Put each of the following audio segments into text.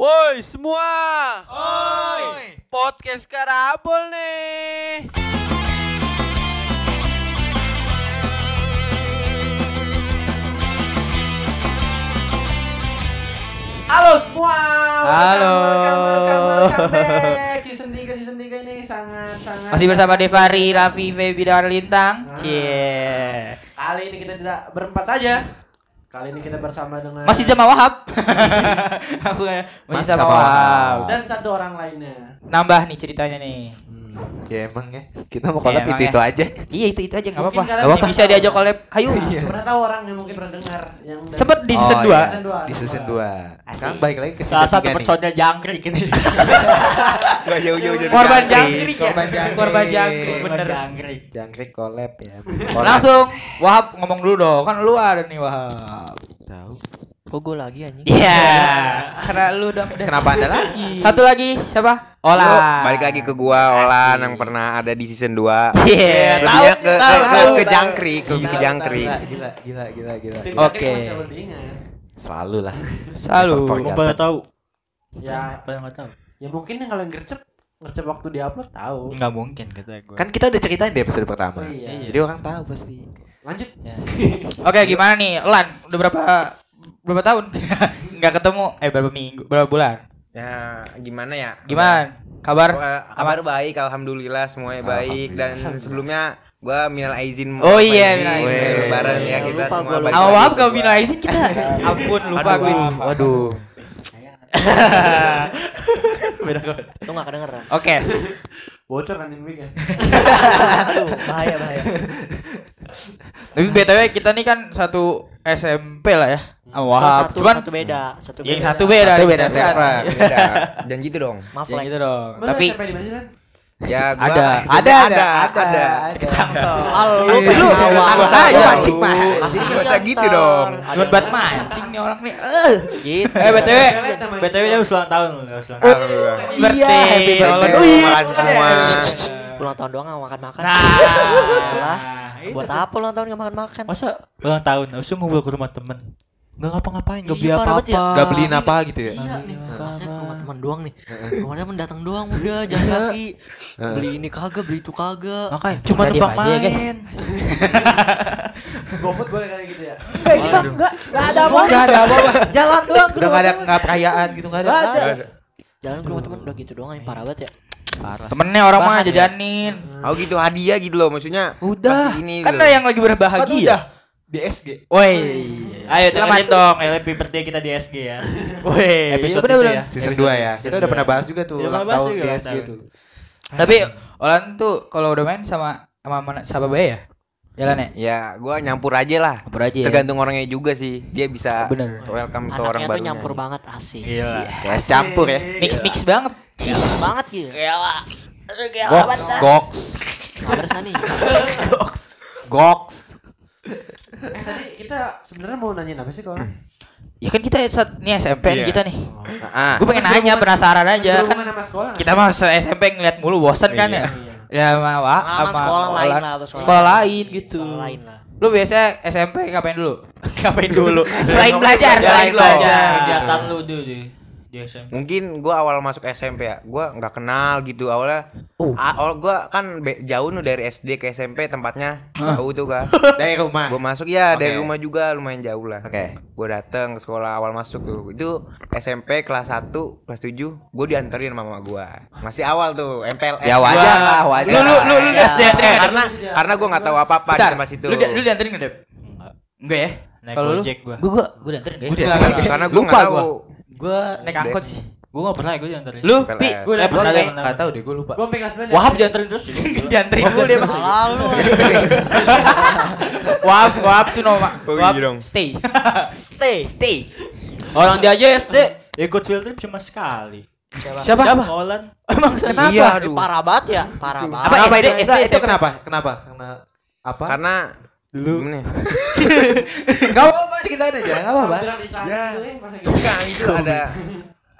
Woi semua. Podcast Karabol nih. Halo semua. Halo. Welcome, welcome, welcome back. Season 3 season 3 ini sangat sangat Masih bersama Devari, Raffi, Feby, dan Lintang. Ah. Cie. Kali ini kita tidak berempat saja. Kali ini kita bersama dengan Masih sama Wahab. Langsung aja. Masih sama Wahab. Wahab. dan satu orang lainnya. Nambah nih ceritanya nih. Ya emang ya. Kita mau collab Ya, itu emang itu aja. Iya itu itu aja nggak Mungkin apa-apa. Nggak apa-apa. Bisa diajak collab. Ayo. Pernah tahu orang yang mungkin pernah dengar yang dari- Sempet di Oh, season 2 iya. Season dua. Di season 2. Asik. Sekarang balik lagi ke Salah season satu 3 nih. personil jangkrik ini. Gak jauh-jauh dari Korban jangkrik. jangkrik ya. Korban jangkrik. Korban jangkrik bener. jangkrik. Jangkrik collab ya. Langsung Wahab ngomong dulu dong. Kan lu ada nih Wahab. Kok gue lagi anjing? Iya. Karena lu udah. Kenapa Anda lagi? Satu lagi siapa? Lu Ola. balik lagi ke gua Olan yang pernah ada di season 2 Iya. Lebihnya tahu, ke, ke, tahu, ke, tahu, ke tahu. jangkrik, lebih ke jangkrik Gila, gila, gila, gila, Oke. ingat. Selalu lah. Selalu. Forget. pada tahu? Ya, Pada nggak tahu? ya mungkin yang kalau yang gercep gercep waktu diupload tahu. Enggak mungkin kata gue. Kan kita udah ceritain di episode pertama. Oh, iya. Jadi orang tahu pasti. Lanjut. Oke, gimana nih? Lan, udah berapa berapa tahun? Nggak ketemu. Eh, berapa minggu? Berapa bulan? Ya gimana ya Gimana? Kabar? Eh, Kabar baik, Alhamdulillah semuanya baik Dan sebelumnya gua minal aizin Oh iya, minal aizin. Lebaran ya Lupa kita gua, semua lupa. balik Sama lagi Wahab ke kau gua. bilang izin kita. Ampun, lupa gue. Waduh. Beda kok. Itu enggak kedengeran. Oke. Bocor kan ini ya. Aduh, bahaya bahaya. Tapi BTW kita nih kan satu SMP lah ya. Sama Wahab. satu, Cuman satu beda, satu yang satu beda. Satu beda server. Beda. Dan gitu dong Maaf Ya lah. gitu dong. Tapi? Ya gua Ada. SMP Ada, ada, ada, ada. Halo, Lu- lu- Ayo aja. mancing mah. Jadi gak usah gitu dong buat mancing nih orang nih. Eh. Gitu. Eh, BTW. BTW dia ulang tahun lu, ulang tahun. Birthday. Iya, happy birthday. Oh, iya. semua. Ulang tahun doang nggak makan-makan. Nah. Itu. Buat apa ulang tahun nggak makan-makan? Masa ulang tahun harus ngumpul ke rumah temen Gak ngapa-ngapain, gak Iya, beli parah ya. apa-apa Gak beliin apa gitu ya? Iya nih, masa ke rumah teman doang nih. Rumah teman datang doang udah jalan kaki. Beli ini kagak, beli itu kagak. Makanya cuma Nggak aja ya, guys. main GoFood boleh kali gitu ya. Enggak ada apa Enggak ada apa Jalan doang Udah enggak ada enggak perayaan gitu enggak ada. ada. Jalan ke rumah teman udah gitu doang yang parah banget ya. Temennya orang mah ya. jajanin. Oh gitu hadiah gitu loh maksudnya Udah. kasih ini Kan ada yang lagi berbahagia. Di SG. Woi. Ayo Selamat. dong, happy birthday kita di SG ya Woi. Episode bener, itu bener. ya Season 2 ya. Kita udah pernah bahas juga tuh Iya, ulang tahun di SG tuh. Tapi Olan tuh kalau udah main sama sama mana sama Bae ya? Jalan ya? Ya gua nyampur aja lah Apa aja ya? Tergantung orangnya juga sih Dia bisa Bener. welcome ke orang Anaknya tuh baru nyampur banget asik. Gila Kayak campur ya. Mix mix banget. Nyampur banget gitu. Gox, gox, Kabar nih. gox. Eh tadi kita sebenarnya mau nanyain apa sih kalau? Ya kan kita saat ini SMP nih Iya. kita nih. Ah, Gue pengen nanya penasaran aja kan sekolah. kita mah se- SMP ngeliat mulu bosen kan ya. Ya sama Wak, Pengalaman sama sekolah lain lah, apa sekolah Sekolah lain. gitu. Sekolah lain lah. Lu biasanya SMP ngapain dulu? ngapain dulu? Selain belajar, selain belajar. Kegiatan lu dulu di, di SMP Mungkin gua awal masuk SMP ya, gua nggak kenal gitu awalnya. Oh. Awal gua kan be- jauh nih dari SD ke SMP tempatnya jauh tuh kan. dari rumah. gua masuk ya dari Oke. rumah juga lumayan jauh lah. Oke. Gua dateng ke sekolah awal masuk tuh. Itu SMP kelas 1, kelas 7, gua dianterin sama mama gua. Masih awal tuh MPLS. Ya wajar Gua- lah, wajar. Lu lu lu lu Ya. SD karena karena gua nggak tahu apa-apa di tempat situ. Lu di- lu dianterin enggak, Dep? Enggak Enggak ya? Naik Kalau lu? Gojek gua. Gua gua gua dianterin enggak? Gua ya? dianterin. karena gua Lupa nggak tahu. Gua. Gua naik angkot sih. Gue gak pernah, gue diantarin Lu. Pi, Gua Eh, udah pernah, gua- pernah. Enggak tahu deh, gua lupa. Gua sampai kelas 9 Wahab diantarin terus dianterin mulu dia masuk. Lalu. Wahab, Wahab tuh nama. Oh, Wahab, iya dong. stay. Stay. Stay. Orang dia aja SD Ikut field trip cuma sekali Siapa? Siapa? Olan Emang kenapa? Iya, Eh, aduh. Parah banget ya, parah Apa banget. Kenapa SD, itu? SD, Itu kenapa? Kenapa? Karena apa? Karena dulu gimana ya? Enggak apa-apa, ceritain aja. Enggak apa-apa. Ya. Bukan itu ada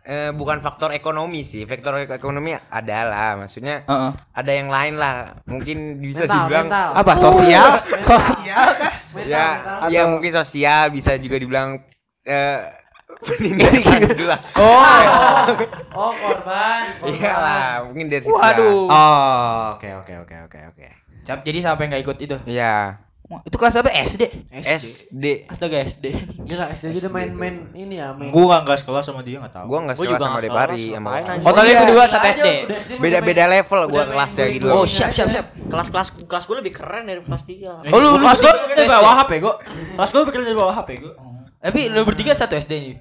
eh, bukan faktor ekonomi sih. Faktor ek- ekonomi adalah maksudnya Heeh. ada yang lain lah. Mungkin bisa Mental, dibilang mental. Apa? Sosial? Sosial kah? ya ya mungkin sosial bisa juga dibilang eh, dulu lah. Oh. Oh, korban. Iyalah, mungkin dari situ. Waduh. Oh, oke oke oke oke oke. Jadi sampai nggak ikut itu. Iya. Wah, Itu kelas apa? SD. SD. Astaga SD. Gila, SD aja udah main-main ini ya, main. Gua enggak sekolah sama dia enggak tahu. Gua enggak Gua sekolah juga sama sekolah, sama? Oh, iya. berdua satu SD. SD Beda-beda level gua kelasnya gue- gitu. Oh, siap siap siap. Kelas-kelas kelas gue lebih keren dari kelas dia. Oh, lu kelas gua dari SD. bawah HP gua. Kelas gua bikin dari bawah HP gua. Tapi lu bertiga satu SD nih.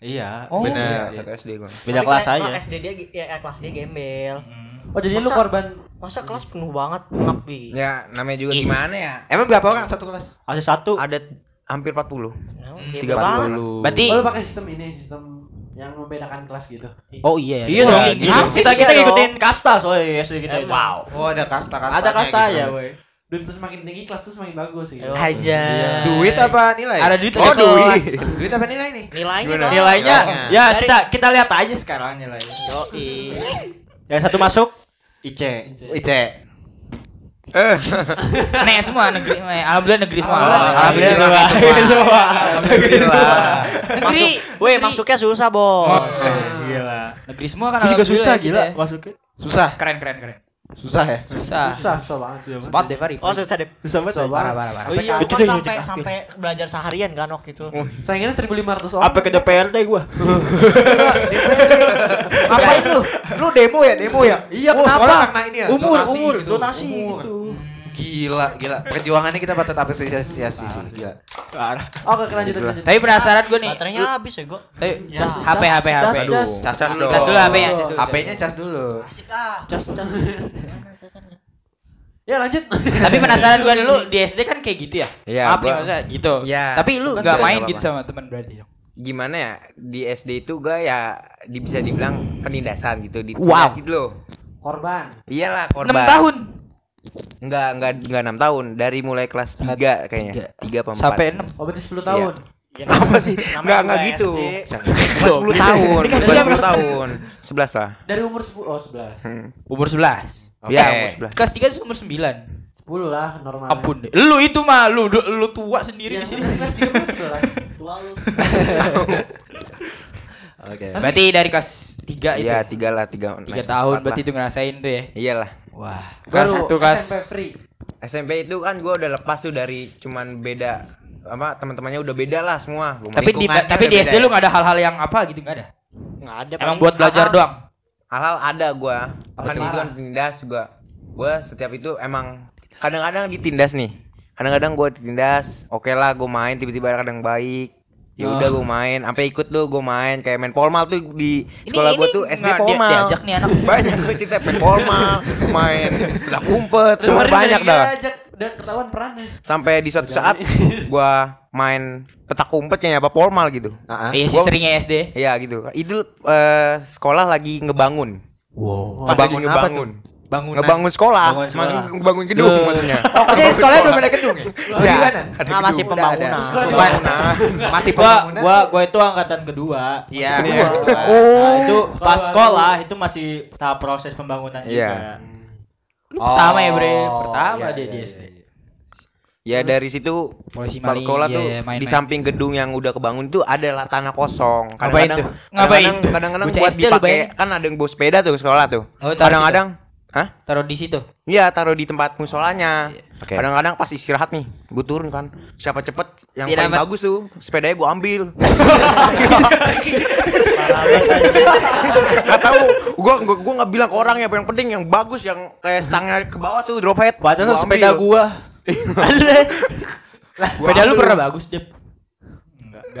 Iya. Oh. Bener. Satu SD gua. Beda kelas kayak- aja. kelas SD dia ya, eh, kelas dia gembel. Oh, jadi lu Masa- korban Masa kelas penuh banget ngapi. Ya, namanya juga gimana ya? Emang berapa orang satu kelas? Ada satu. Ada hampir 40. Tiga 30. Berarti Oh, lu pakai sistem ini, sistem yang membedakan kelas gitu. Oh iya. Iya Oh, dong. gitu. Kita kita Iya ngikutin kasta soalnya SD kita. itu. Wow. Oh, ada kasta-kasta. Ada kasta ya, boy. Dan terus semakin tinggi kelas tuh semakin bagus gitu. Aja. Duit apa nilai? Ada duit Oh, ada kelas. duit. Duit apa nilai nih? Nilainya. Nilainya ya kita kita lihat aja sekarang nilainya. Yoi. Yang satu masuk IC. Ice. Nih semua negeri. eh, Alhamdulillah negeri semua. Alhamdulillah semua. negeri semua. Alhamdulillah. Negeri. Weh, masuknya susah, Bos. Gila. Negeri semua kan juga susah gitu gila ya. masuknya. Susah. Keren keren keren. Susah ya? Susah. Susah, susah banget. Sempat deh Fari. Oh, susah deh. Susah banget. Susah Parah banget. parah parah. Oh iya, Itu kan sampai sampai belajar seharian kan waktu itu. Saingannya 1500 orang. Apa ke DPRD gua? Ngapain lu? Lu demo ya? Demo ya? Iya, oh, kenapa? karena ini ya. Umur, umur, zonasi Umur. gitu. Gila, gila. Perjuangannya kita patut apresiasi sih. Gila. Parah. Oke, lanjut lanjut. Tapi penasaran gue nih. Baterainya habis ya, gua. Tapi Ya. HP HP HP. Cas, cas. Cas Cas dulu. Cas dulu HP-nya. cas dulu. HP-nya cas dulu. Asik ah. Cas, cas. Ya lanjut. Tapi penasaran gue dulu di SD kan kayak gitu ya? Iya, Maaf nih gua- maksudnya gitu. Iya. Tapi lu nggak main gitu sama teman berarti dong? Gimana ya? Di SD itu gua ya di, bisa dibilang penindasan gitu di Wow. gitu loh. Korban. Iyalah korban. 6 tahun. Enggak, enggak enggak 6 tahun. Dari mulai kelas 3 kayaknya. 3 apa 4. Sampai 6. Oh, berarti 10 tahun. apa sih? Enggak enggak gitu. Kelas 10 tahun. Kelas 10 tahun. 11 lah. Dari umur 10 oh 11. Umur 11. Oke. Iya, umur 11. Kelas 3 itu umur 9. 10 lah normal. Ampun deh. Lu itu mah lu lu tua sendiri Yang di sini. kelas 3 umur 11. Tua lu. Oke. Berarti dari kelas 3 itu. Iya, 3 lah, 3. 3 tahun berarti itu ngerasain tuh ya. Iyalah. Wah. Kelas Baru 1 kelas SMP free. SMP itu kan gua udah lepas tuh dari cuman beda apa teman-temannya udah beda lah semua. Gua tapi di tapi di SD ya? lu nggak ada hal-hal yang apa gitu nggak ada. Enggak ada. Emang paling buat belajar hal-hal. doang. hal-hal ada gua kan tuh? itu kan tindas gua gua setiap itu emang kadang-kadang ditindas nih kadang-kadang gua ditindas oke lah gua main tiba-tiba ada kadang baik ya Oh. udah gua main sampai ikut tuh gua main kayak main polmal tuh di sekolah gua tuh SD nggak dia- polmal diajak nih anak. banyak gua cerita main polmal main lah umpet semua banyak dah diajak, Udah ketahuan perannya. sampai di suatu saat gua main petak umpet kayaknya apa polmal gitu. Iya sih seringnya SD. Iya gitu itu eh, sekolah lagi ngebangun Wow. Pas lagi Ngebangun apa ngebangun. Tuh? Bangunan. ngebangun sekolah, Bangun sekolah. maksudnya ngebangun gedung Duh. maksudnya. Oke, sekolahnya belum ada gedung ya? Iya. Gimana? Nah, masih pembangunan. ada. Pembangunan. Masih pembangunan. gua gua itu angkatan kedua. Iya. Iya. Nah, itu pas sekolah itu masih tahap proses pembangunan Iya. juga. Lu pertama ya, Bre? Oh, Pertama iya, dia iya, di iya, SD. iya. Ya dari situ Polisi maling, sekolah iya, tuh iya, main-main. di samping gedung yang udah kebangun itu adalah tanah kosong. Ngapain Kadang-kadang tuh? Ngapain kadang-kadang tuh? buat dipakai kan ada yang bawa sepeda tuh ke sekolah tuh. Oh, Kadang-kadang Hah? Taruh di situ. Iya taruh di tempat musolanya. Oke. Kadang-kadang pas istirahat nih, gue turun kan. Siapa cepet yang Dia paling dapat- bagus tuh, sepedanya gue ambil. Gak tahu, gue gua, gua nggak bilang ke orang ya, yang penting yang bagus yang kayak stangnya ke bawah tuh drop head. Padahal Gua sepeda ambil. gua. Lah, sepeda lu pernah bagus, Dep. Enggak.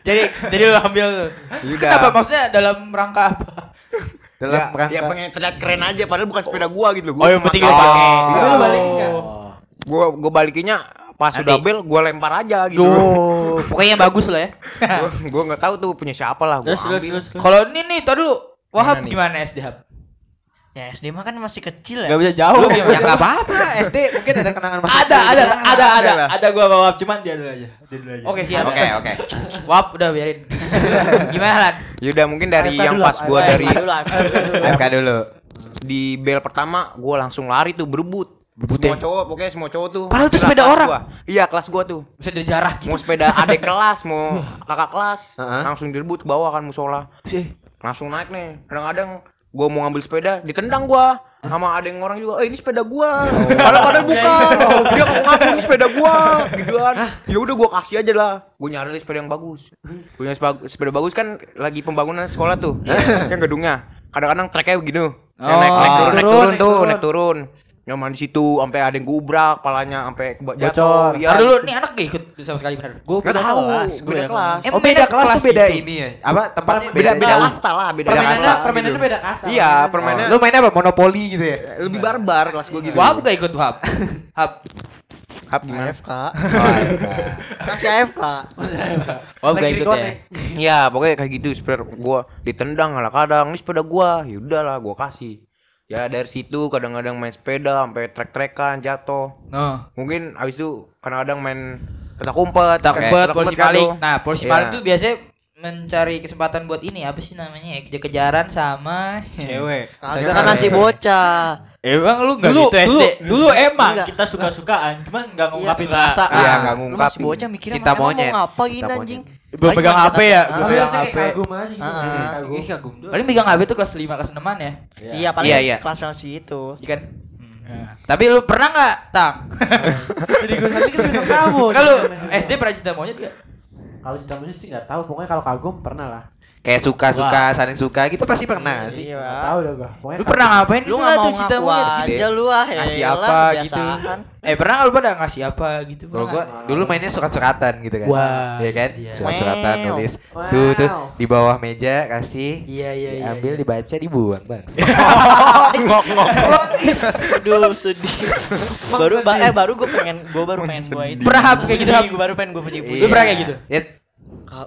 jadi jadi lu ambil. Udah. Kenapa maksudnya dalam rangka apa? Dalam ya, rangka ya pengen terlihat keren aja padahal bukan sepeda gua gitu Oh, loh. yang penting lu Oh. pakai. Iya. Lu balikin? Gua gua balikinnya pas Nanti. udah bel gua lempar aja gitu. Duh, pokoknya bagus lah ya. gua gua nggak tahu tuh punya siapa lah gua Terus terus ambil. terus. terus. Kalau ini nih, tadi dulu. Wahab Gimana gimana SD Hab? Ya SD mah kan masih kecil ya. Enggak bisa jauh. Ya enggak apa-apa. SD mungkin ada kenangan masa Ada, kecil. ada, ada, ada, Ada lah. ada gua bawa cuman dia dulu aja. Dia dulu aja. Oke, siap. Oke, oke. Wap udah biarin. gimana Lan? Yaudah mungkin dari AFK yang dulu, pas gua AFK dari Dulu, dulu. AFK dulu. di bel pertama gua langsung lari tuh berebut. Berputih. Semua cowok, pokoknya semua cowok tuh. Padahal itu Kira sepeda orang. gua. Iya, kelas gua tuh. Bisa dijarah gitu. Mau sepeda adik kelas, mau kakak kelas, langsung direbut ke bawah kan musola. Sih. Langsung naik nih. Kadang-kadang gua mau ngambil sepeda, ditendang gua. Sama ada yang orang juga, eh ini sepeda gua. Padahal padahal bukan. Dia ngaku ini sepeda gua. Gitu kan. Ya udah gua kasih aja lah. Gua nyari sepeda yang bagus. Punya sepeda, sepeda bagus kan lagi pembangunan sekolah tuh. Yang gedungnya. Kadang-kadang treknya begini. Yang naik, naik turun, naik turun tuh, naik turun. Nyaman di situ sampai ada yang gubrak, palanya sampai. Iya. Ntar dulu nih anak gak ikut sama sekali benar. Gue Gak tahu, beda kelas. Em, Oh beda kelas tuh beda gitu. ini ya. Apa tempatnya Beda beda kasta lah, beda Permainannya kasta. permainannya gitu. beda kasta. Iya, Oh, permainannya Lu mainnya apa? Monopoli gitu ya? lebih barbar kelas gua gitu. Wahab gak ikut Wahab? Hab. Hap gimana? AFK. Oh, iya. Kasih AFK. Wahab gak ikut ya. Iya, pokoknya kayak gitu sepeda gua ditendang kadang-kadang ini sepeda gua. Ya udahlah gua kasih. Ya dari situ kadang-kadang main sepeda sampai trek-trekan jatuh. Nah. Mungkin abis itu kadang-kadang main petak umpet, Tak umpet, petak polisi umpet kan paling. tuh. Nah, polisi Iya. paling tuh biasanya mencari kesempatan buat ini apa sih namanya ya kejar-kejaran sama Cewek. Kagak kan masih bocah. Emang lu nggak Dulu, gitu dulu, SD? dulu emang Enggak. kita suka-sukaan, cuman nggak ngungkapin Iya. rasa. Iya, Ah, enggak Lu ngungkap. masih bocah mikirnya Cinta monyet. mau ngapain anjing? Belum pegang HP ya? Ah, Belum Tapi pegang harusnya HP. kagum aja gitu. Ah, ah. kagum. Ih, kagum doang. Paling pegang HP tuh kelas 5 kelas 6 an ya. Iya, paling Iya, iya. kelas kelas itu. Iya kan? Tapi lu pernah nggak, Tam? Jadi gue nanti kan tamu. Kalau SD pernah cinta monyet gak? Kalau cinta monyet sih nggak tahu. Pokoknya kalau kagum pernah lah. Kayak suka-suka, saling suka gitu pasti pernah sih. Iya. Tahu dah. Pokoknya Lu pernah ngapain? Lu nggak mau tuh cinta monyet? aja lu ah. Ngasih elah, apa gitu? Eh pernah nggak lu pada ngasih apa gitu? Kalau Pernah gua dulu mainnya surat-suratan gitu kan. Wah, Iya kan? iya. Surat-suratan Wow. nulis. Wow. Tuh tuh di bawah meja kasih. Iya iya iya. Ambil dibaca dibuang, Bang. Aduh, sedih. baru ba eh baru gue pengen gue baru pengen gue itu. Pernah kayak gitu? Gue baru pengen gue puji puji. Lu pernah kayak gitu? Ya,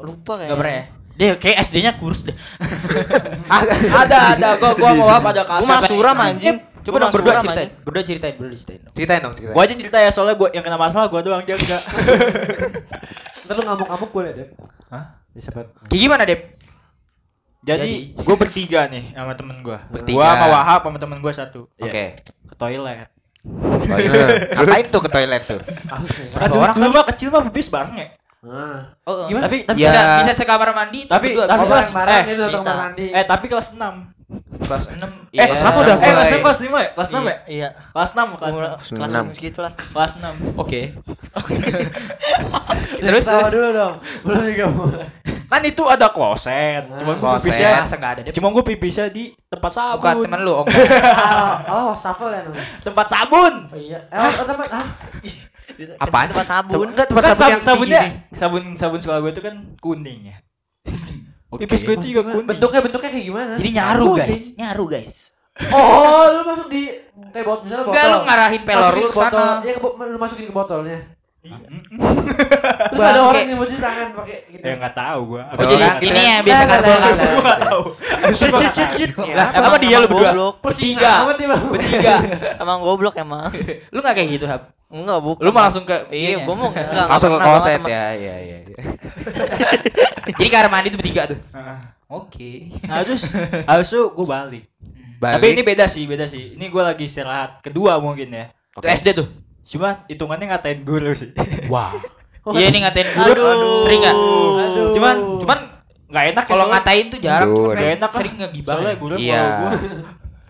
Lupa kayak. Gak pernah ya? Dia kayak SD-nya kurus deh. ada, ada. Gua gua mau apa ada Gue kasus. mah suram anjing. Coba dong berdua ceritain. Berdua ceritain, berdua ceritain. dong. ceritain dong, ceritain. Gua aja cerita ya soalnya gua yang kena masalah gua doang jaga. Ntar lu ngamuk-ngamuk boleh deh. Hah? Ya, siapa- Kayak gimana, Dep? Jadi gua bertiga nih sama temen gua. Bertiga. Gua sama Wahab sama temen gua satu. Oke. Ke toilet. Toilet. Ngapain tuh ke toilet tuh? Aduh, dulu mah kecil mah pipis bareng ya. Ah. Oh, Gimana? Tapi tapi Ya. bisa, bisa sekamar mandi Tapi- berdua. tapi kelas- eh, bisa. kamar mandi. eh tapi kelas 6. kelas 6. Eh, Iya. kelas 6 udah Eh, kelas mulai. 6 kelas 5 ya? Kelas 6 ya? Iya. Kelas 6 kelas Umur 6. kelas Enam. enam segitu lah. Kelas 6. Oke. Terus tahu dulu dong. Belum juga mulai. Kan itu ada kloset. Cuma gua pipisnya enggak ada? Cuma gua pipisnya di tempat sabun. Bukan temen lu, oh. Oh, wastafel ya namanya. Tempat sabun. Oh iya. Eh, oh, tempat ah. Apaan Tempat sih? sabun. Enggak tempat Kan sabun sabun yang sabunnya sabun sabun sekolah gue itu kan kuning ya. Pipis gue itu juga kuning. Bentuknya bentuknya kayak gimana? Jadi nyaru, Kuning. guys. Nyaru, guys. Oh, lu masuk di kayak botol misalnya botol. Enggak lu ngarahin pelor Masukin lu ke sana. Iya, ke bo- lu masukin ke botolnya. Iya. Terus ada orang yang cuci tangan pakai gitu. Ya enggak tahu gua. Oh, jadi ini yang biasa kan. lah. Gua enggak tahu. Lah, Emang emang dia lu berdua? goblok. Bertiga. Bertiga. Emang goblok emang. Lu enggak kayak gitu, Hap? Enggak, bukan. Lu mau langsung ke Iya, gua mau enggak. Langsung ke kloset ya, iya iya. iya. Jadi kamar mandi tuh bertiga tuh. Heeh. Oke. Nah, terus habis itu gue balik. Balik. Tapi ini beda sih, beda sih. Ini gue lagi istirahat kedua mungkin ya. Itu SD tuh. Cuma hitungannya ngatain guru sih. Wah. Iya ini ngatain guru. Aduh. Sering enggak? Aduh. Cuman cuman nggak enak ya Kalau ngatain tuh jarang, Aduh, cuma aduh. kayak Gak enak sering ngegibah. Soalnya guru Iya. gua.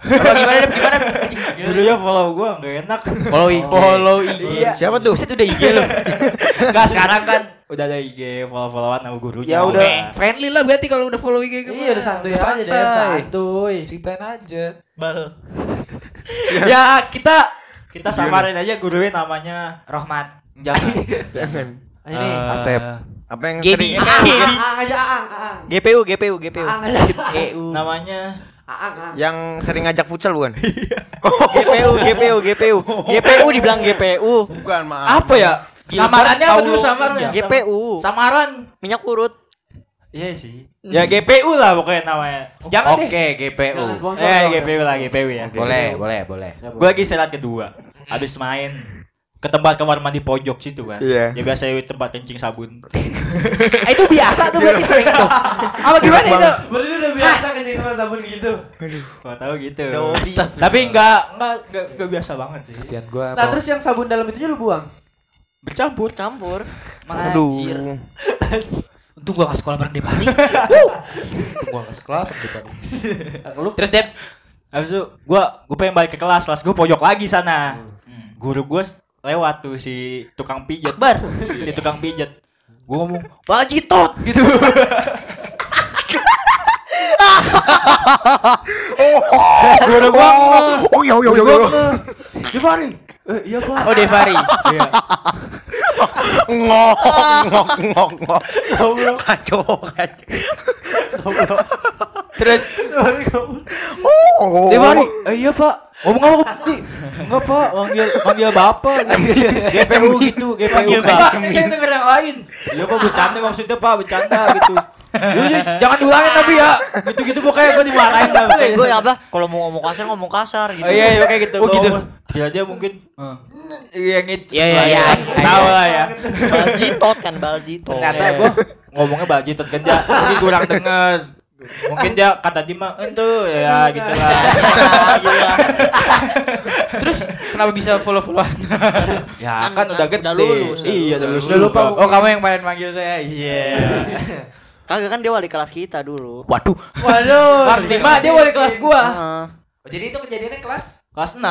Apa gimana Dep? Gimana? Gurunya follow gua nggak enak. Follow IG. Follow IG. Iya. Siapa tuh? Buset udah IG lu. Enggak sekarang kan udah ada IG follow-followan sama gurunya. Ya udah friendly lah berarti kalau udah follow IG gue. Iya, udah santuy aja deh, santuy. Ceritain aja. Bal. Ya kita kita samarin aja gurunya namanya Rohmat. jangan. Jangan. Ini. Eh, Asep. Apa yang sering. Aang aja Aang, Aang. GPU, GPU, GPU. Aang aja. GPU. namanya Aang, Aang. yang sering ngajak futsal bukan? GPU, GPU, GPU. GPU dibilang GPU. Bukan, maaf. apa ya? Samarannya apa dulu? India. GPU. Samaran. Minyak urut. Iya sih. Ya GPU lah pokoknya namanya. Jangan deh. Oke, GPU. Eh. GPU lah GPU ya. Boleh, boleh, boleh. Ya, Gue lagi istirahat kedua. Habis main ke tempat kamar mandi pojok situ kan. Iya. Ya biasa tempat kencing sabun. itu biasa tuh berarti sering tuh. Apa gimana itu? Berarti udah biasa nih sama sabun gitu. Gua tahu gitu. Dobi. Tapi enggak enggak enggak, biasa banget sih. Kasihan gua. Nah terus yang sabun dalam itunya lu buang. Bercampur. Campur. Anjir. Aduh. Untung gua gak sekolah bareng dia Bari. gua sekelas di depan. Lu Terus Dep, Habis itu gua gua pengen balik ke kelas, kelas gua pojok lagi sana. Guru gua lewat tuh si tukang pijat. Bar, si, tukang pijat. Gua ngomong, "Bajitot." gitu. Guru gua Oh iya iya iya. iya. Gimana? Eh, iya Pak. oh Devari. Iya. Ngok ngok ngok ngok. Kacau kacau. Terus Oh. Devari, eh, iya Pak. Ngomong apa Pak? Enggak Pak, manggil manggil Bapak. GPU gitu, GPU Panggil Pak. Bapak. Denger yang lain. Iya Pak, bercanda maksudnya Pak, bercanda gitu. Iya, jangan diulangin tapi ya. Gitu-gitu pokoknya gua dimarahin lah. Eh, gue yang apa? Kalau mau ngomong kasar ngomong kasar gitu. Oh iya, iya kayak gitu. Oh, gitu. Dia aja mungkin Iya gitu. Iya, iya, iya. Tahu lah ya. Baljitot kan baljitot. Ternyata gua ngomongnya bajitot kerja. Jadi kurang denger. Mungkin dia kata Dima itu ya gitu lah. Gila. Terus kenapa bisa follow-followan? Ya Kan- kan udah gede. udah lulus, Iya, udah lulus. Udah lupa. Oh, kamu yang paling manggil saya. Iya. Kagak kan dia wali kelas kita dulu. Waduh. Waduh. Kelas 5 dia wali kelas gua. Heeh. Oh, jadi itu kejadiannya kelas? Kelas 6.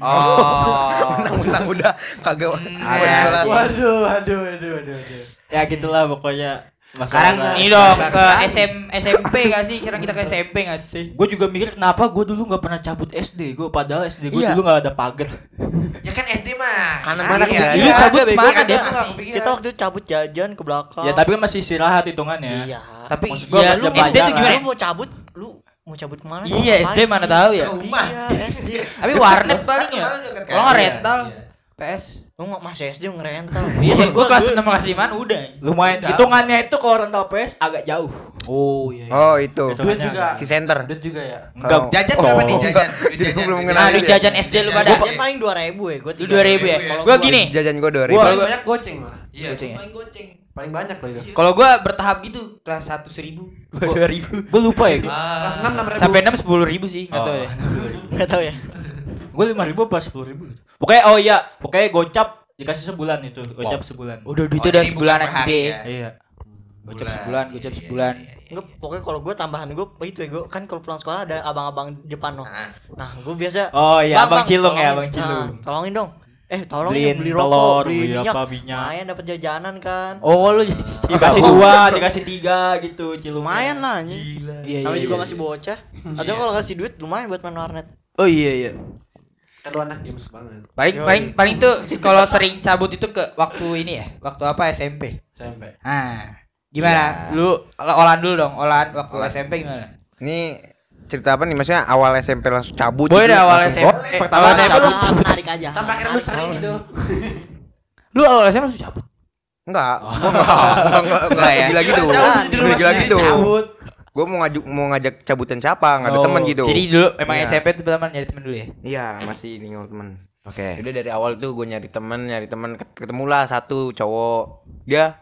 Oh. Mentang udah kagak kelas. Waduh, waduh, waduh, waduh, waduh. Ya gitulah pokoknya. Sekarang ini dong ke SM SMP gak sih? Sekarang kita ke SMP gak sih? gue juga mikir kenapa gue dulu nggak pernah cabut SD gue padahal SD gue Iya. dulu nggak ada pagar Ya kan SD mah. Kanan Mana ya? ya? Dulu cabut mana Kan dia? masih. Kita waktu itu cabut jajan ke belakang. ya tapi kan masih istirahat hitungannya Iya. Tapi Maksud gua ya, lu SD tuh gimana? Lu mau cabut, lu mau cabut ke mana? Iya, SD mana sih? tahu ya. Rumah. Iya, SD. Tapi warnet paling ya. Kan kan? Kalau nggak rental, iya. PS. Lu nggak masih SD ngerental. Iya, sih, gua kelas dulu- 6 kelas 5 udah. lumayan hitungannya itu kalau rental PS agak jauh Oh iya. Oh itu. Duit juga. Si center. Duit juga ya. enggak Oh. Jajan berapa nih Oh. jajan? Duit Gua jajan. belum kenal Nah, jajan. jajan SD lu pada. Gua paling 2000 ya, gua Lu 2000 ya. Gua gua- gini. Jajan gua dua Gua ribu. paling banyak goceng malah. Iya, ya? paling goceng. Paling banyak loh itu. Kalau gua bertahap gitu, kelas 1 1000, gua 2000. gue lupa ya Ah. Kelas 6 6 ribu. Sampai 6 10 ribu sih, enggak Oh. tahu deh. Enggak tahu ya. gue lima ribu apa sepuluh ribu pokoknya oh iya pokoknya gocap dikasih sebulan itu gocap sebulan Udah duit Oh, udah hari gede. ya? iya Gocap Bulan. sebulan, gocap sebulan. Enggak, pokoknya kalau gua tambahan gua itu ya, gua kan kalau pulang sekolah ada abang-abang depan loh. Ah. Nah, gua biasa oh iya Bang, abang Bang, cilung ya abang cilung Nah, tolongin dong. Eh, tolongin Beliin beli telur, rokok, beli, beli minyak. apa, minyak. Lumayan dapat jajanan kan. Oh, lu dikasih dua dikasih tiga gitu cilung Lumayan lah anjing. Iya, iya, juga iya. masih bocah. Atau kalau kasih duit lumayan buat main warnet. Oh iya iya. Kan lu anak games banget. Paling paling paling tuh kalau sering cabut itu ke waktu ini ya, waktu apa SMP. SMP. Nah, gimana? Lu kalau Olan dulu dong, Olan waktu Olan. SMP gimana? Ini cerita apa nih? Maksudnya awal SMP langsung cabut. Boleh gitu, dah awal SMP. Oh, Pertama Awal SMP lu lu menarik aja. Sampai akhirnya lu sering gitu. lu awal SMP langsung cabut. Enggak. Gua enggak. Enggak enggak enggak ya? gila gitu. Cabut di Enggak rumah gila sendiri, gitu. Cabut. Gua mau ngajak mau ngajak cabutan siapa? Enggak ada Oh, teman gitu. Jadi dulu emang Iya. SMP tuh pertama nyari temen dulu ya. Iya, masih ninggal teman. Oke. Udah dari awal tuh gue nyari temen, nyari temen, Ket- ketemulah satu cowok. Dia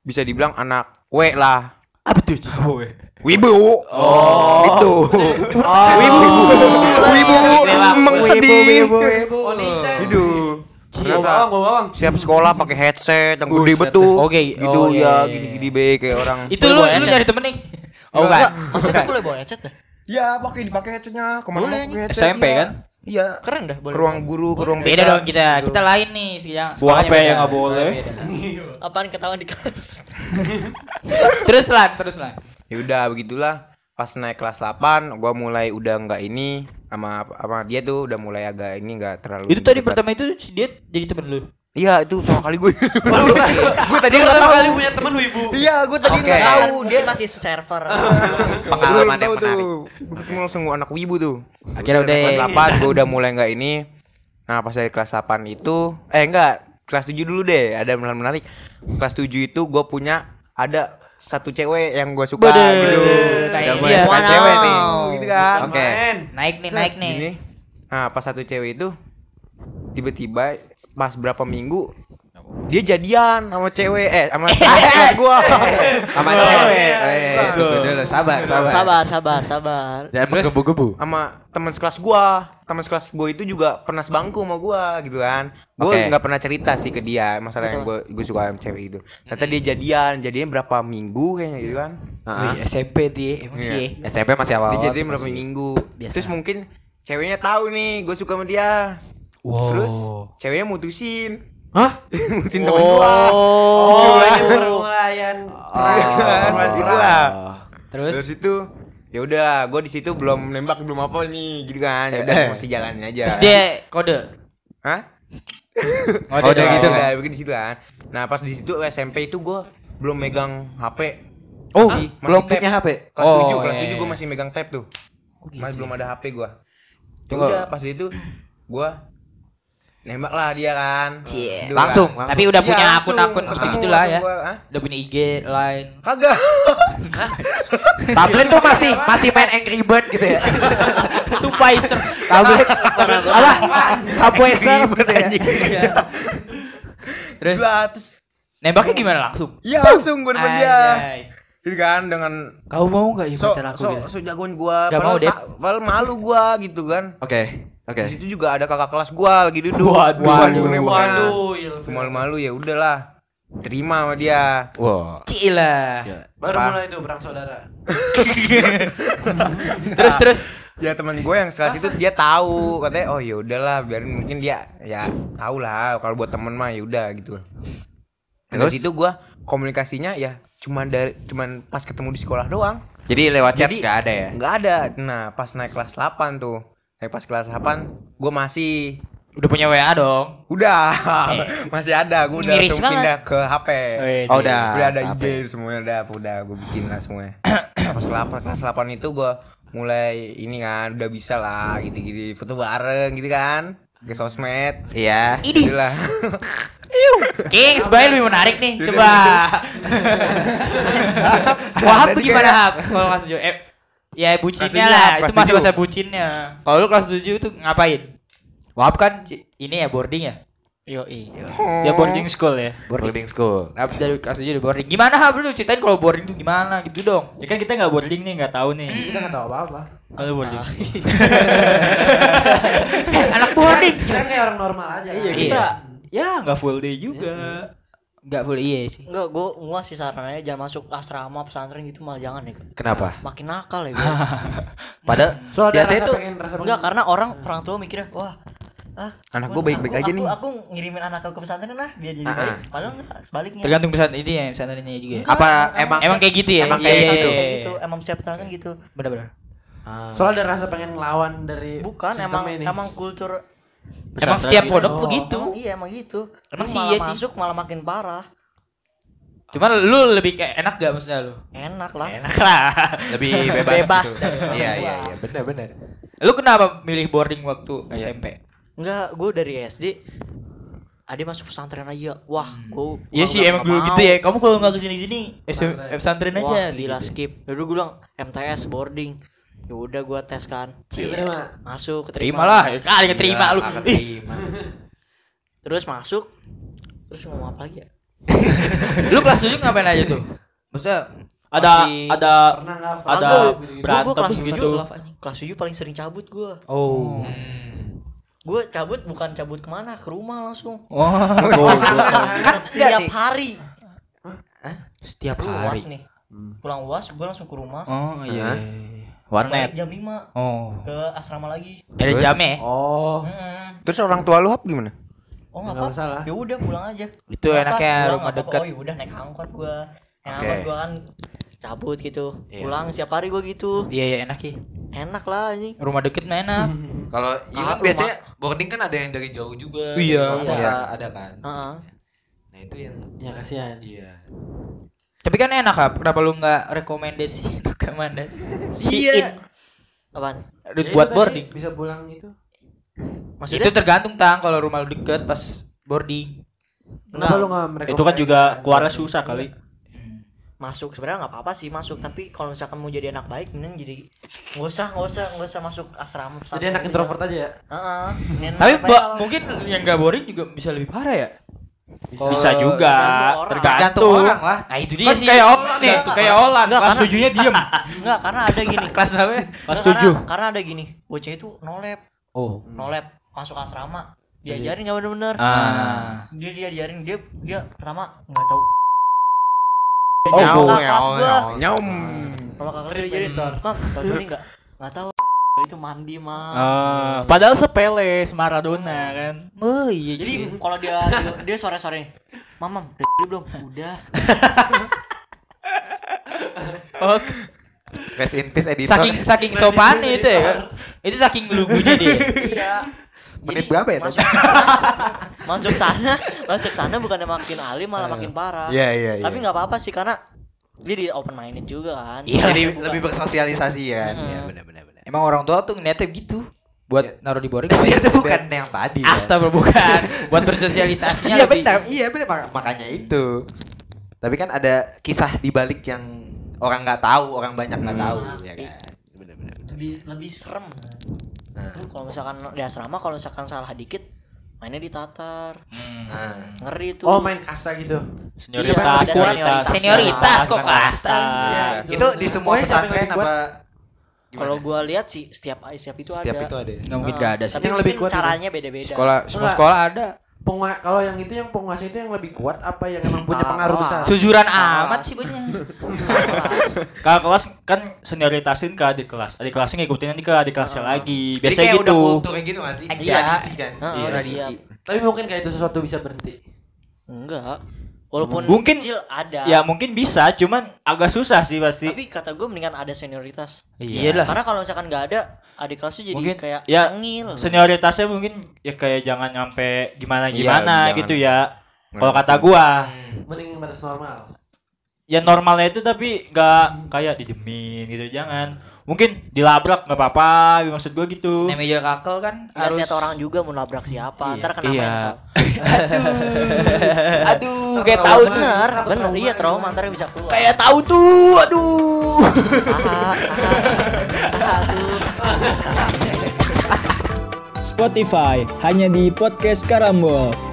bisa dibilang anak W lah. Apa tuh? Wibu. Oh. Itu. wibu. Wibu. Emang sedih. Oh, Nicen. Itu. Bawa bawang, bawa bawang. Siap sekolah pakai headset yang gede betul. Oke. Gitu Oh, iya, ya, gini-gini be kayak orang. Itu lu lu nyari temen nih. Oh enggak. Maksudnya boleh bawa headset dah. Ya, pakai dipakai headsetnya. Ke mana mau pakai headset? SMP iya. kan? Iya. Keren dah, boleh. Ke ruang guru, ke ruang Beda dong kita. Kita lain nih yang sekolahnya apa yang nggak boleh? Apaan ketahuan di kelas? Terus lan, terus lan. Ya udah begitulah. Pas naik kelas 8, gua mulai udah enggak ini sama sama dia tuh udah mulai agak ini enggak terlalu Itu tadi dekat. pertama itu si dia jadi temen lu. Iya, itu pertama kali gue. gue tadi enggak Pertama tahu. kali punya teman wibu. Iya, gue tadi Oke. enggak tahu dia masih server. Pengalaman yang menarik. tuh. Gue ketemu langsung anak wibu tuh. Akhirnya udah- kelas 8 gue udah mulai enggak ini. Nah, pas dari kelas 8 itu eh enggak, kelas 7 dulu deh. Ada yang menarik. Kelas 7 itu gue punya ada satu cewek yang gue suka Bade. gitu. Nah, mulai dia. suka Wow. cewek nih. Gitu kan. Oke. Naik nih, naik nih. Nah, pas satu cewek itu tiba-tiba pas berapa minggu dia jadian sama cewek eh sama kelas gua Sama cewek. Eh. sabar, sabar. Sabar, sabar, sabar. Jangan menggebu-gebu. sama teman sekelas gua teman sekelas gua itu juga pernah sebangku sama gua gitu kan gua nggak pernah cerita sih ke dia masalah yang gua gua suka sama cewek itu ternyata dia jadian jadinya berapa minggu kayaknya gitu kan. Wih, SMP tuh ya, emang sih. ya. SMP masih awal. dia jadian berapa minggu terus mungkin ceweknya tahu nih gua suka sama dia terus ceweknya mutusin Hah? mutusin temen gua Oh, ini permulayan Kan, gitu lah Terus terus itu ya udah gua di situ belum nembak belum apa nih gitu kan ya udah Eh. masih jalanin aja terus dia kode. Hah? Oh, udah udah gitu udah kan? bikin di situ kan. Nah, pas di situ SMP itu gua belum megang HP. Oh, Masih- masih belum punya HP. Kelas Oh, 7, kelas iya, 7 gua iya. masih megang tab tuh. Masih belum ada HP gua. Ya udah pas itu gua nembak lah dia kan. Cie. Gitu Langsung, kan. langsung. Tapi udah Iya, punya akun-akun ketemu gitu lah ya. gua, hah? Udah punya IG, line. Kagak. Tablet tuh masih masih main Angry Bird gitu ya. Supervisor. Tablet apa? Subway Surf gitu ya. Terus Lah, terus nembaknya gimana langsung? Iya langsung gua depan dia. Gitu kan dengan Kau mau enggak ikut so pacar aku so, gitu? so jagoan gua Gak padahal, mau, padahal malu gua gitu kan. Oke. Oke. Di situ juga ada kakak kelas gua lagi duduk. Waduh. Waduh. Waduh, ilfil. Malu-malu ya udahlah. Terima sama dia. Wow. Cila. Baru Apa? mulai itu perang saudara. Terus terus Ya teman gue yang sekelas itu dia tahu katanya oh ya udahlah biarin mungkin dia ya tahu lah kalau buat temen mah ya udah gitu. Terus itu gue komunikasinya ya cuman dari cuman pas ketemu di sekolah doang. Jadi lewat chat Jadi- nggak ada ya? nggak ada. Nah pas naik kelas 8 tuh naik pas kelas 8 gue masih udah punya WA dong. udah masih ada gue udah Miris langsung banget. pindah ke HP. Oh udah. udah ada HP. ide semuanya udah udah gue bikin lah semuanya pas 8 kelas 8 itu gue mulai ini kan udah bisa lah gitu-gitu foto bareng gitu kan ke sosmed Iya. Inilah. King, sebenarnya lebih menarik nih. Coba. Wahab di gimana Hab? Kalau kelas 7 eh ya bucinnya tujuh, lah, itu kelas masa-masa tujuh. bucinnya. Kalau lu kelas 7 tuh ngapain? Wahab kan ini ya boarding ya? Yo, i. Dia boarding school ya. Boarding school. Nah, dari kelas 7 di boarding. Gimana Hab lu ceritain kalau boarding tuh gimana gitu dong. Ya kan kita nggak boarding nih, nggak tahu nih. Kita nggak tahu apa-apa. Kalau boarding. Anak boarding. Kita kayak orang normal aja. Iya kita. Ya nggak full day juga. Enggak full iya sih. Enggak, gua gua sih sarannya jangan masuk asrama pesantren gitu malah jangan ya. Kenapa? Makin nakal ya gua. Padahal Soalnya biasanya pengen rasa Enggak, karena orang orang tua mikirnya, wah, ah, Anak gua- gua baik-baik aja aku- nih. Aku ngirimin anak aku ke pesantren lah biar jadi Ah, baik. ah. Padahal enggak, sebaliknya. Tergantung pesan ini ya, pesantrennya juga ya. apa emang Emang kayak gitu ya? Emang Iya, kayak iya, gitu. iya, Kayak iya. gitu, emang setiap pesantren gitu. Bener-bener. Ah. Soalnya ada rasa pengen ngelawan dari Bukan, emang ini. emang kultur Emang setiap gitu. pondok Oh. begitu. Emang iya emang gitu. Emang sih iya sih. masuk malah makin parah. Cuman lu lebih kayak enak gak maksudnya lu? Enak lah. Enak lah. lebih bebas, Bebas gitu. Iya iya iya benar benar. Lu kenapa milih boarding waktu SMP? Enggak, gue dari SD Ade masuk pesantren aja. Wah, gue Iya sih emang dulu gitu ya. Kamu kalau nggak ke sini sini, SM Pesantren. pesantren aja. Wah, gila gitu. skip. Dulu gue bilang MTS boarding. Ya udah gue tes kan. Masuk, Terima keterima. lah, kali keterima Gila, lu. keterima. Terus masuk. Terus ngomong apa lagi ya? lu kelas 7 ngapain aja tuh? Maksudnya Ada masih- ada ada Agak, gua- gua berantem kelas gitu. tujuh. Kelas 7 paling sering cabut gue. Oh. Hmm. Gue cabut bukan cabut ke mana, ke rumah langsung. Oh, Kan tiap hari. Setiap Lu hari. uas nih. Pulang uas, gue langsung ke rumah. Oh iya. Warnet. jam 5 Oh. ke asrama lagi. Ada jamnya. ya? Oh. Hmm. Terus orang tua lu hap gimana? Oh nggak apa. Ya udah pulang aja. Itu Kenapa? enaknya Pulang rumah dekat. Oh ya udah naik angkot gua. Naik Oke. angkot gua kan cabut gitu. Iya. Pulang setiap hari gua gitu. Iya iya enak ya. Enak lah anjing. Rumah deket mah enak. Kalau iya kan biasanya boarding kan ada yang dari jauh juga. Iya. kota, Iya. ada kan. Heeh. Nah itu yang Ya kasihan. iya. Tapi kan enak kap. Kenapa lu nggak rekomendasi rekomendasiin Iya. Apaan? Duit Ya, buat boarding? Bisa pulang itu. Maksudnya? Itu tergantung tang kalau rumah lu deket pas boarding. Kenapa Nah, lu nggak merekomendasikan? Itu kan juga keluarnya susah kali. masuk sebenarnya nggak apa-apa sih masuk tapi kalau misalkan mau jadi anak baik mending jadi nggak usah nggak usah nggak usah masuk asrama Jadi anak gitu. introvert aja ya. Heeh. Tapi mungkin yang nggak boring juga bisa lebih parah ya. Bisa juga, Tergantung orang. tergantung. orang lah. Nah itu dia Kan sih. kayak Olan nih, kayak Olan. Enggak, Kelas tujuhnya diem. Enggak, karena ada gini. Kelas berapa? Kelas Enggak, tujuh. Karena, karena ada gini. Bocah itu nolep, Oh. nolep masuk asrama. Diajarin nggak bener-bener. Ah. Dia dia diajarin dia dia pertama nggak tahu. Oh, oh, ya, oh, ya, oh. Nyaum. Sama kakak kelas dia diajarin. Mam, tahu ini enggak? Enggak tahu. Itu mandi, Mam. Ah, padahal sepele, Maradona kan. Oh iya. Jadi kalau dia dia, dia sore-sore Mamam, udah belum? Udah. Rest in peace editor. Saking saking sopan itu ya. Itu saking lugunya dia. Iya. Menit berapa ya, Masuk sana, masuk sana, masuk sana bukannya makin alim malah makin parah. Iya, iya, iya. Tapi nggak apa-apa sih karena dia di open minded juga kan. Iya. Jadi lebih bersosialisasi kan. Hmm. Iya, benar benar benar. Emang orang tua tuh ngeliatnya gitu buat naruh di boring. Supaya- itu bukan yang tadi. Astaga bukan. buat bersosialisasinya Iya benar, iya benar mak- makanya itu. Tapi kan ada kisah di balik yang orang nggak tahu, orang banyak nggak tahu, ya kan. Benar benar. benar. lebih lebih serem. Nah, Tuh kalau misalkan di asrama kalau misalkan salah dikit mainnya ditatar. Hmm. nah. Ngeri tuh. Oh main kasta gitu. Senioritas, Iya, ada senioritas. Senioritas kok kasta. Iya. Itu di semua pesantren apa? Kalau gua lihat sih setiap setiap itu Setiap ada. itu ada. ya? Nggak mungkin Ah, gak ada sih. Tapi Yang lebih kuat caranya beda-beda. Sekolah semua Enggak. sekolah ada. Pengua kalau yang itu yang penguasa itu yang lebih kuat apa yang emang punya Ah, pengaruh besar? Sujuran amat sih banyak. Kakak kelas kan senioritasin ke adik kelas. Adik kelasnya ngikutin nanti ke adik kelasnya lagi. Jadi Biasanya kayak gitu. udah kulturnya gitu nggak sih? Iya. Tradisi kan. Heeh, Iya. siap. Tapi mungkin kayak itu sesuatu bisa berhenti. Enggak. Walaupun Mungkin- kecil ada. Ya mungkin bisa, cuman agak susah sih pasti. Tapi kata gue mendingan ada senioritas. Iya lah. Karena kalau misalkan nggak ada, adik kelasnya jadi Mungkin, kayak ya, tengil. Senioritasnya mungkin ya kayak jangan nyampe gimana Iya, gimana jangan. gitu ya. Kalau kata gua, Hmm. Mending batas normal. ya normalnya itu tapi nggak kayak didemin gitu, jangan. Mungkin dilabrak nggak apa-apa, maksud gua gitu. Namanya juga kakel kan harus Lihat orang juga mau nabrak siapa, Iya. ntar kena Iya. mental. Aduh, kayak tahu tuh. Bener, bener, iya trauma ntar bisa keluar. Kayak tahu tuh. Aduh. Spotify hanya di podcast Karambol.